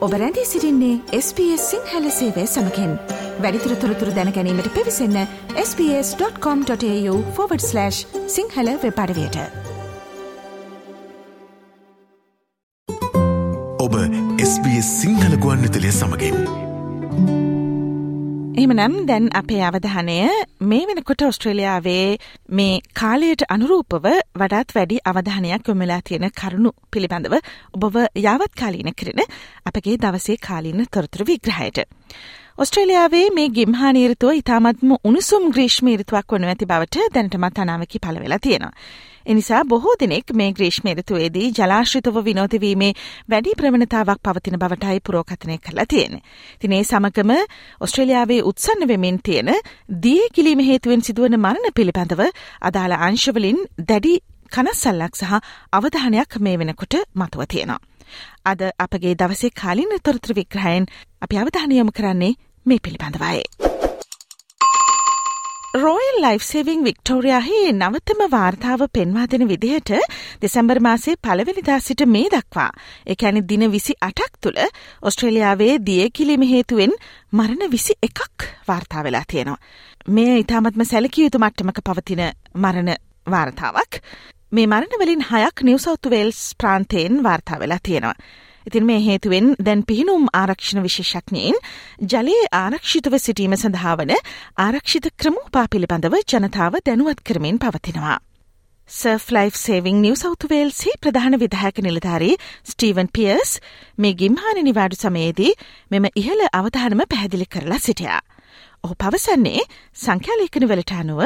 ඔබ රැඳී සිරින්නේ SBS සිංහල සේවය සමකෙන්. වැඩිතුර තොරතුර දැනැනීමට පිවිසන්න ps.com.ta/ සිංහල වෙපඩවයට ඔබ SBS සිංහල ගුවන්විතලය සමගින් එහෙමනම් දැන් අපේ අවධානය මේ වෙනකොට ඔස්ට්‍රේලියාවේ මේ කාලයට අනුරූපව වඩාත් වැඩි අවධානයක් යොමලා තියෙන කරුණු පිළිබඳව ඔබව යාවත් කාලීන කරන අපගේ දවසේ කාලීන තොරතුරු විග්‍රහයට. ඔස්ට්‍රේලියාවේ මේ ගිම්හානීරතුව ඉතාමත්ම උණුසුම් ග්‍රීෂ්මීරතුවක් වනු ඇති බවට දැනටමත් අනාවකි පලවෙලා තියෙනවා. එනිසා බොහෝ දෙනෙක් මේ ග්‍රීෂ්මේරතුවේදී ජලාශ්‍රිතව විනෝධවීමේ වැඩි ප්‍රවණතාවක් පවතින බවටයි පුරෝකථනය කරලා තියෙන. තිනේ සමගම ඔස්ට්‍රේලියාවේ උත්සන්න වෙමින් තියෙන දිය කිලීම හේතුවෙන් සිදුවන මරණ පිළිබඳව අදාළ අංශවලින් දැඩි කනස්සල්ලක් සහ අවධානයක් මේ වෙනකොට මතුව තියෙනවා. අද අපගේ දවසේ කාලින තොරතුර විග්‍රහයෙන් අපි අවධානයම කරන්නේ මේ පිළිබඳවයි. රෝයල් ලයිෆ් සේවිං වික්ටෝරයාහි නවතම වාර්තාව පෙන්වා දෙන විදිහට දෙසැම්බර් මාසේ පළවෙනිදා සිට මේ දක්වා එකැනි දින විසි අටක් තුළ ඔස්ට්‍රේලියාවේ දියකිලිම හේතුවෙන් මරණ විසි එකක් වාර්තා වෙලා තියෙනවා. මේ ඉතාමත්ම සැලකිය යුතු මට්ටමක පවතින මරණ වාර්තාවක්. මේ මරණවලින් හයක් නිවසෞතු වේල්ස් ප්‍රාන්තයෙන් වාර්තා වෙලා තියෙනවා. ඉතින් මේ හේතුවෙන් දැන් පිහිනුම් ආරක්ෂණ විශේෂඥයෙන් ජලයේ ආරක්ෂිතව සිටීම සඳහාවන ආරක්ෂිත ක්‍රමෝපා පිළිබඳව ජනතාව දැනුවත් කරමින් පවතිනවා. සර්ෆ් ලයිෆ් සේවිං නිව සෞතුවේල්සි ප්‍රධාන විදායක නිලධාරී ස්ටීවන් පියර්ස් මේ ගිම්හාන නිවාඩු සමයේදී මෙම ඉහළ අවධානම පැහැදිලි කරලා සිටියා. ඔහු පවසන්නේ සංඛ්‍යාලේඛන වලට අනුව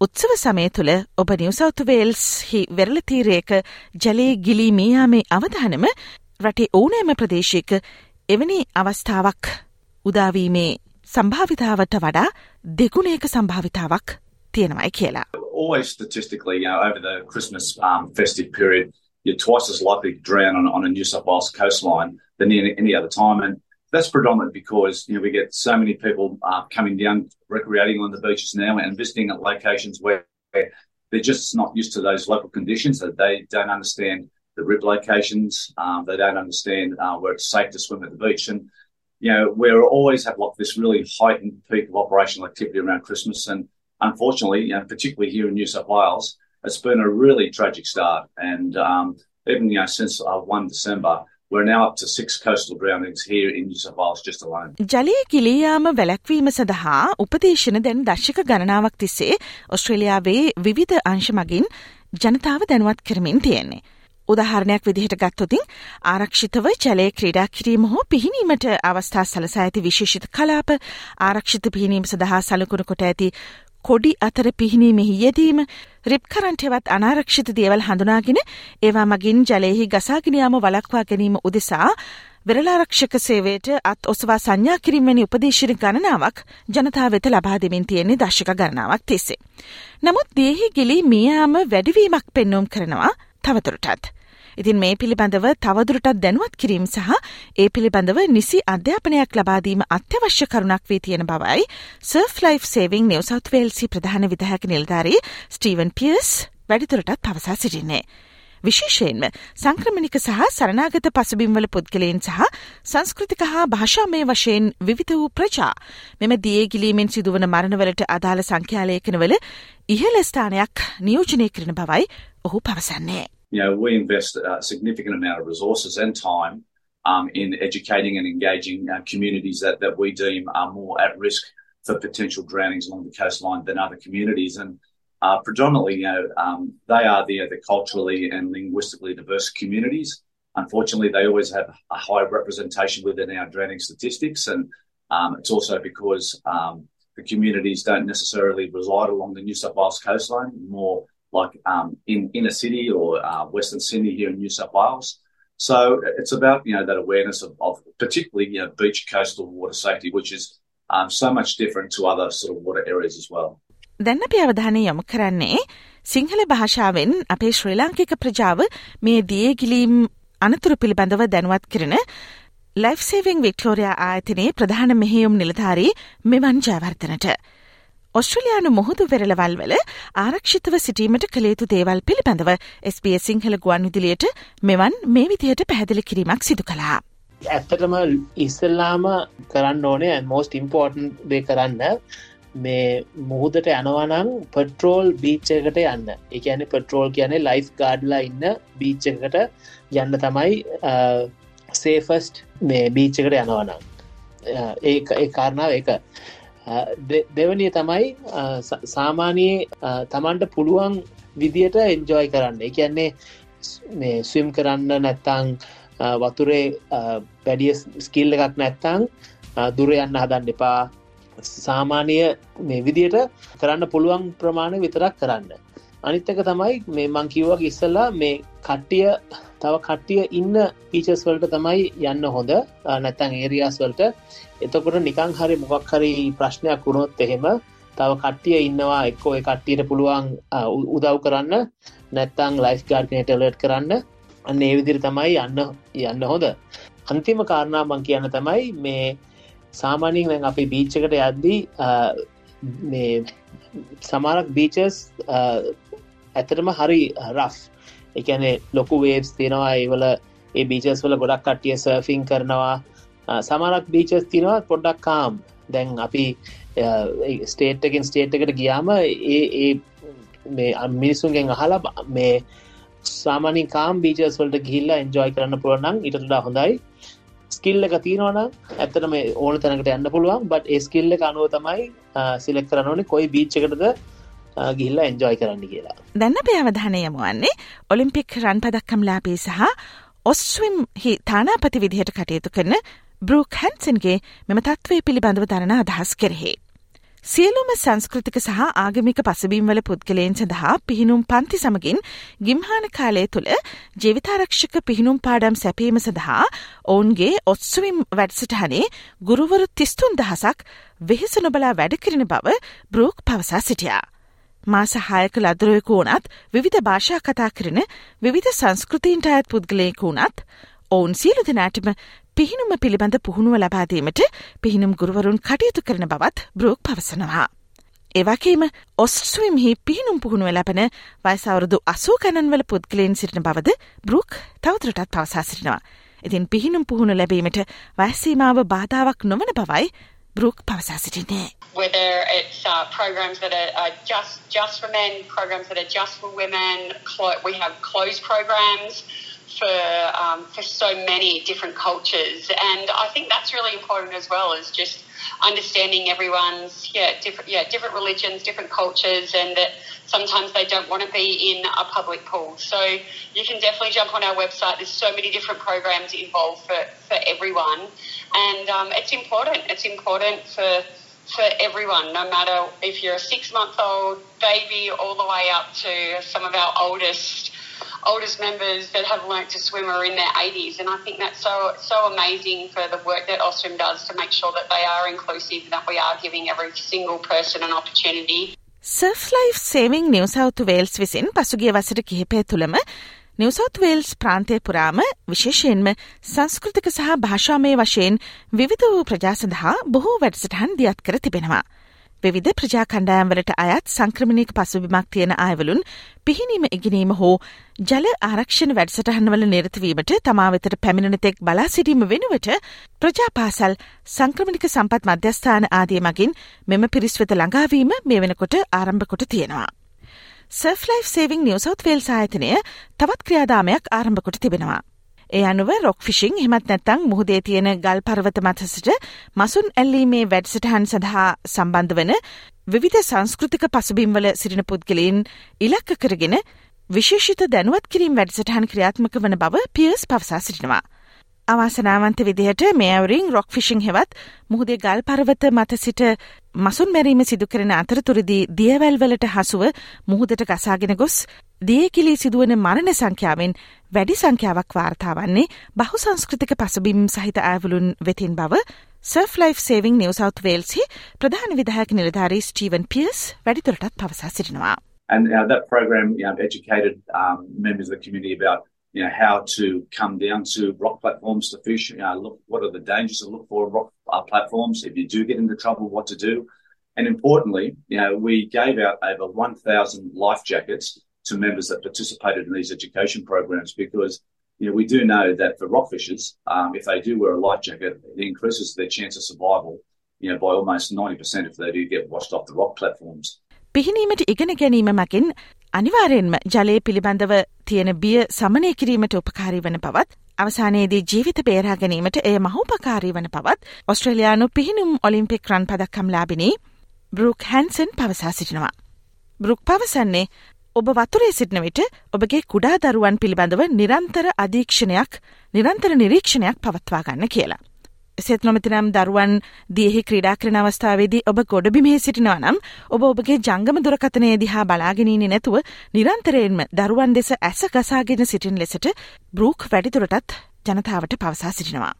උත්සව සමය තුළ ඔබ නිවසෞතුවේල්ස් හි වෙරලතීරයක ජලයේ ගිලී මීයාමේ අවධානම රටේ ඕනෑම ප්‍රදේශයක එවැනි අවස්ථාවක් උදාවීමේ සම්භාවිතාවට වඩා දෙගුණයක සම්භාවිතාවක් තියෙනවයි කියලා. Always statistically, you know, over the Christmas um, festive period, you're twice as likely to drown on, on a New South Wales coastline than any, any other time. And that's predominant because, you know, we get so many people uh, coming down, recreating on the beaches now and visiting at locations where they're just not used to those local conditions, that they don't understand the rib locations. Um, they don't understand uh, where it's safe to swim at the beach. And, you know, we always have like this really heightened peak of operational activity around Christmas. And unfortunately, you know, particularly here in New South Wales, it's been a really tragic start. And um, even, you know, since uh, 1 December, we're now up to six coastal drownings here in New South Wales just alone. ජලය කිලියාම වැලැක්වීම සඳහා උපදේශන දැන් දශක ගණනාවක් තිස්සේ ඔස්ට්‍රේලියාවේ විවිධ අංශ මගින් ජනතාව දැනුවත් කරමින් තියෙන්නේ. උදාහරණයක් විදිහට ගත්තොතින් ආරක්ෂිතව ජලය ක්‍රීඩා කිරීම හෝ පිහිනීමට අවස්ථා සලසා ඇති විශේෂිත කලාප ආරක්ෂිත පිහිනීම සඳහා සලකුණු කොට ඇති කොඩි අතර පිහිනීමෙහි යෙදීම රිප්කරන්ටෙවත් අනාරක්ෂිත දේවල් හඳුනාගෙන ඒවා මගින් ජලයෙහි ගසාගෙනයාම වලක්වා ගැනීම උදෙසා වෙරලාරක්ෂක සේවයට අත් ඔසවා සංඥා කිරීමනි උපදේශන ගණනාවක් ජනතා වෙත ලබා දෙමින් තියෙන්නේ දශක ගණනාවක් තිස්සේ. නමුත් දේහි ගිලි මියාම වැඩිවීමක් පෙන්නුම් කරනවා තවතුරටත්. ඉතින් මේ පිළිබඳව තවදුරටත් දැනුවත් කිරීම සහ ඒ පිළිබඳව නිසි අධ්‍යාපනයක් ලබාදීම අත්‍යවශ්‍ය කරුණක් වී තියෙන බවයි Surf Life Saving New South වේල්සි ප්‍රධාන විදායක නිලධාරී ස්ටීවන් පියර්ස් වැඩිදුරටත් පවසා සිටින්නේ. විශේෂයෙන්ම සංක්‍රමණික සහ සරණාගත පසුබිම්වල පුද්ගලයෙන් සහ සංස්කෘතික හා භාෂාමය වශයෙන් විවිධ වූ ප්‍රජා මෙම දියගිලීමෙන් සිදුවන මරණවලට අදාළ සංඛ්‍යාලයකනවල ඉහළ ස්ථානයක් නියෝජනය කරන බවයි ඔහු පවසන්නේ. You know, we invest a significant amount of resources and time um, in educating and engaging uh, communities that, that we deem are more at risk for potential drownings along the coastline than other communities. And uh, predominantly, you know, um, they are the, the culturally and linguistically diverse communities. Unfortunately, they always have a high representation within our drowning statistics. And um, it's also because um, the communities don't necessarily reside along the New South Wales coastline, more like um, in inner city or uh, Western Sydney here in New South Wales. So it's about you know that awareness of, of particularly you know beach coastal water safety, which is um, so much different to other sort of water areas as well. දැන් අපි අවධානය යොමු කරන්නේ සිංහල භාෂාවෙන් අපේ ශ්‍රී ලාංකික ප්‍රජාව මේ දියගිලීම් අනතුරු පිළිබඳව දැනුවත් කරන ලයිෆ් සේවිං වික්ටෝරයා ආයතනයේ ප්‍රධාන මෙහෙයුම් නිලධාරී මෙවන් ජයවර්ධනට. ඔස්ට්‍රලයානු මුහුදු වෙරළවල් වල ආරක්ෂිතව සිටීමට කළේතු දේවල් පිළිබඳව SBS සිංහල ගුවන් විදිලියට මෙවන් මේ විදිහට පැහැදිලි කිරීමක් සිදු කලා. ඇත්තටම ඉස්සල්ලාම කරන්න ඕනේ මෝස්ට ඉම්පෝර්ටන් දේ කරන්න මේ මුහුදට යනවනං පට්‍රෝල් බීච්චකට යන්න. එකන පට්‍රෝල් කියන්නේ ලයිෆ් ගාඩ්ලා ඉන්න බීච්චකට යන්න තමයි සේෆස්ට් මේ බීච්චකට යනවනම් ඒ ඒ කාරණාව එක දෙවනිය තමයි සාමානයේ තමන්ට පුළුවන් විදියට එන්ජෝයි කරන්න. එකන්නේ මේ ස්විම් කරන්න නැත්තං වතුරේ පැඩිය ස්කිල්ල එකක් නැත්තං දුර යන්න හදන්න එපා. සාමානය මේ විදියට කරන්න පුළුවන් ප්‍රමාණය විතරක් කරන්න. අනිත්තක තමයි මේ මං කිව්වක් ඉස්සල්ලා මේ කට්ටිය තව කට්ටිය ඉන්න පීචස් වලට තමයි යන්න හොඳ. නැත්තං ඒරියස් වලට. එතකොට නිකං හරි මොකක් හරි ප්‍රශ්නයක් වුණොත් එහෙම තව කට්ටිය ඉන්නවා එක්කෝ කට්ටියට පුළුවන් උදව් කරන්න. නැත්තං ලයිස් ගාඩ්නයට ලට් කරන්න. අන්න ඒ විදිරි තමයි යන්න යන්න හොඳ. අන්තිම කාරණා මං කියන්න තමයි මේ සාමානයෙන් අපි බීච්චකට යද්දී මේ සමාරක් බීචස් ඇතරම හරි රෆ් එකනේ ලොකු වේබ්ස් තියෙනවා ඒවල ඒ බීචස් වල ගොඩක් කට්ටිය සර්ෆින් කරනවා. සමරක් බීචස් තිනවා පොඩ්ඩක් කාම් දැන් අපි ස්ටේට්කින් ස්ටේට් එකට ගියාම ඒ ඒ මේ මිනිස්සුන්ගෙන් අහලා මේ සාමානින් කාම් බීජස් වලට ගිහිල්ලා එන්ජෝයි කරන්න පුළුවන්නම් ඉටටඩා හොඳයි. ස්කිල්ල එක තියෙනවන ඇත්තට මේ ඕන තැනකට යන්න පුළුවන්. බට ඒ ස්කිල්ල එක අනුව තමයි සිලෙක් කරන ඕනේ. කොයි බීච්චකටද ගිහිල්ලා එන්ජෝයි කරන්න කියලා දැන්න පෑවධානය යමුවන්නේ ඔලිම්පික් රන් පදක්කම් ලාපී සහ ඔස්විම් හි තානාපති විදිහට කටයුතු කරන බෘක් හැන්සන්ගේ මෙම තත්ත්වය පිළිබඳව දරන අදහස් කෙරෙහේ. සියලුම සංස්කෘතික සහ ආගමික පසබීම්වල පුද්ගලයෙන් සඳහා පිහිනුම් පන්ති සමගින් ගිම්හාන කාලය තුළ ජීවිතාරක්ෂක පිහිනුම් පාඩම් සැපීම සඳහා ඔවුන්ගේ ඔත්සුවිම් වැඩසටහනේ ගුරුවරු තිස්තුන් දහසක් වෙහෙස නොබලා වැඩකිරෙන බව බ්‍රෝක් පවසා සිටියා. මා සහායක ලදරුවෙකු වනත් විවිධ භාෂා කතා කරන විවිධ සංස්කෘතිීන්ට අයත් පුද්ගලයෙකු වනත් ඔවුන් සියලු දෙනාටම පිහිනුම පිළිබඳ පුහුණුව ලබාදීමට පිහිනුම් ගුරුවරුන් කටයුතු කරන බවත් බ්‍රෝක් පවසනවා. ඒවගේම ඔස්ට්ස්විම්හි පිහිනුම් පුහුණුව ලැබෙන වයිසවරුදු අසූ කැනන්වල පුද්ගලයෙන් සිටින බවද බ්‍රූක් තවතුරටත් පවසා සිටිනවා. ඉතින් පිහිනුම් පුහුණු ලැබීමට වයසීමාව බාධාවක් නොවන බවයි Brooke Whether it's uh, programs that are, are, just just for men, programs that are just for women, clo- we have closed programs for um, for so many different cultures, and I think that's really important as well. Is just understanding everyone's yeah different yeah different religions, different cultures, and that sometimes they don't want to be in a public pool. So you can definitely jump on our website. There's so many different programs involved for for everyone, and um, it's important. It's important for for everyone, no matter if you're a six month old baby all the way up to some of our oldest oldest members that have learnt to swim are in their 80s. And I think that's so, so amazing for the work that Ostrom does to make sure that they are inclusive and that we are giving every single person an opportunity. Surf Life Saving New South Wales විසින් පසුගිය වසට කිහිපය තුළම නිවසෞත් Wales ප්‍රාන්තය පුරාම විශේෂයෙන්ම සංස්කෘතික සහ භාෂාමය වශයෙන් විවිධ වූ ප්‍රජා සඳහා බොහෝ වැඩසටහන් දියත් කර තිබෙනවා. විවිධ ප්‍රජා කණ්ඩායම්වලට අයත් සංක්‍රමණයක පසුබිමක් තියෙන අයවලුන් පිහිනීම ඉගෙනීම හෝ ජල ආරක්ෂණ වැඩසටහන්වල නිරතවීමට තමා වෙතට පැමිණෙනතෙක් බලා සිටීම වෙනුවට ප්‍රජා පාසල් සංක්‍රමණික සම්පත් මධ්‍යස්ථාන ආදිය මගින් මෙම පිරිස්වෙත ළඟාවීම මේ වෙනකොට ආරම්භ කොට තියෙනවා. සර්ෆ්ලයිෆ් සේවිං නිවසෞත් වේල් සායතනය තවත් ක්‍රියාදාමයක් ආරම්භ කොට තිබෙනවා. ඒ අනුව රොක් ෆිෂිං හෙමත් නැත්තං මුහදේ තියෙන ගල් පර්වත මතසට මසුන් ඇල්ලීමේ වැඩසටහන් සඳහා සම්බන්ධ වන විවිධ සංස්කෘතික පසුබිම්වල සිරින පුද්ගලයින් ඉලක්ක කරගෙන විශේෂිත දැනුවත් කිරීම් වැඩසටහන් ක්‍රියාත්මක වන බව පියස් පවසා සිටිනවා. අවාසනාවන්ත විදිහට මේවරිං රොක් ෆිෂිං හෙවත් මුහදේ ගල් පරවත මත සිට මසුන් මැරීම සිදු කරන අතරතුරදී දියවැල්වලට හසුව මුහදට ගසාගෙන ගොස් දියකිලි සිදුවන මරණ සංඛ්‍යාවෙන් වැඩි සංඛ්‍යාවක් වාර්තාවන්නේ බහු සංස්කෘතික පසබිම් සහිත ඇවලුන් වෙතින් බව Surf Life Saving New South වේල්සි ප්‍රධාන විදායක නිලධාරී ස්ටීවන් පියස් වැඩිතුරටත් පවසා සිටිනවා. And uh, that program you know, educated um, members of the community about you know, how to come down to rock platforms to fish. You know, look, what are the dangers to look for rock uh, platforms? If you do get into trouble, what to do? And importantly, you know, we gave out over 1,000 life jackets to members that participated in these education programs because you know, we do know that for rockfishers, um, if they do wear a life jacket, it increases their chance of survival, you know, by almost 90% if they do get washed off the rock platforms. පිහිනීමට ඉගෙන ගැනීම මගින් අනිවාරයෙන්ම ජලය පිළිබඳව තියෙන බිය සමනය කිරීමට උපකාරී වන පවත් අවසානයේදී ජීවිත බේරා ගැනීමට එය මහෝපකාරී වන පවත් ඔස්ට්‍රලයානු පිහිනුම් ඔලිම්පික් රන් පදක්කම්ලාබිනී බරුක් හැන්සන් පවසා සිටිනවා. බරුක් පවසන්නේ ඔබ වතුරේ සිටින විට ඔබගේ කුඩා දරුවන් පිළිබඳව නිරන්තර අධීක්ෂණයක් නිරන්තර නිරීක්ෂණයක් පවත්වා ගන්න කියලා. එසෙත් නොමතිනම් දරුවන් දියෙහි ක්‍රඩා කරන අවස්ථාවේදී ඔබ ගොඩබිමේ සිටිනවා නම් ඔබ ඔබගේ ජංගම දුරකතනය දිහා බලාගෙනීනි නැතුව නිරන්තරයෙන්ම දරුවන් දෙස ඇස ගසාගෙන සිටින් ලෙසට බරූක් වැඩිදුරටත් ජනතාවට පවසා සිටිනවා.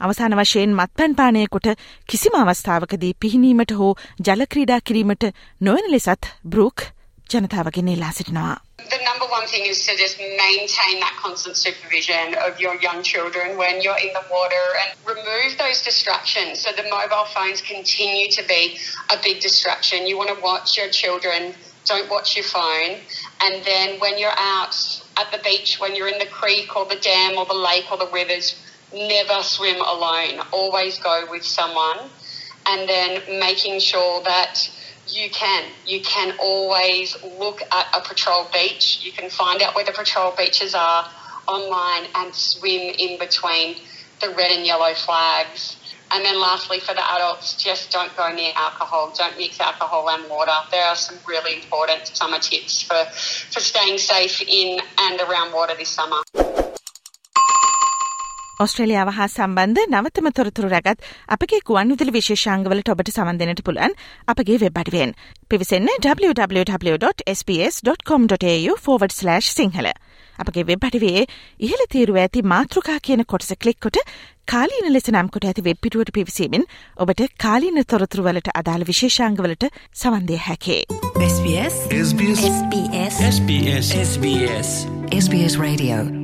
අවසාන වශයෙන් මත්පැන් පානයකොට කිසිම අවස්ථාවකදී පිහිනීමට හෝ ජලක්‍රීඩා කිරීමට නොවන ලෙසත් බරූක් ජනතාවගෙන ඉල්ලා සිටිනවා. The number one thing is to just maintain that constant supervision of your young children when you're in the water and remove those distractions. So the mobile phones continue to be a big distraction. You want to watch your children, don't watch your phone. And then when you're out at the beach, when you're in the creek or the dam or the lake or the rivers, never swim alone. Always go with someone. And then making sure that you can. You can always look at a patrol beach. You can find out where the patrol beaches are online and swim in between the red and yellow flags. And then lastly, for the adults, just don't go near alcohol. Don't mix alcohol and water. There are some really important summer tips for, for staying safe in and around water this summer. ඔස්ට්‍රලියාව හා සම්බන්ධ නවතම තොරතුරු රැගත් අපගේ ගුවන් විදිලි විශේෂංගවලට ඔබට සමන්දනට පුළන් අපගේ web අඩුවෙන්. පිවිසන්න www.sps.com.au/ සිංහල. අපගේ වෙබ් අඩිවේ ඉහල තීරුව ඇති මාතෘකා කියන කොටස කලික්කොට කාලීන ලෙස නම්කොට ඇති වෙබ්පිටුවට පිවිසීමෙන් ඔබට කාලීන තොරතුරුවලට අදාළ විශේෂංගවලට සවන්දය හැකේ. SBS SBS SBS SBS SBS SBS Radio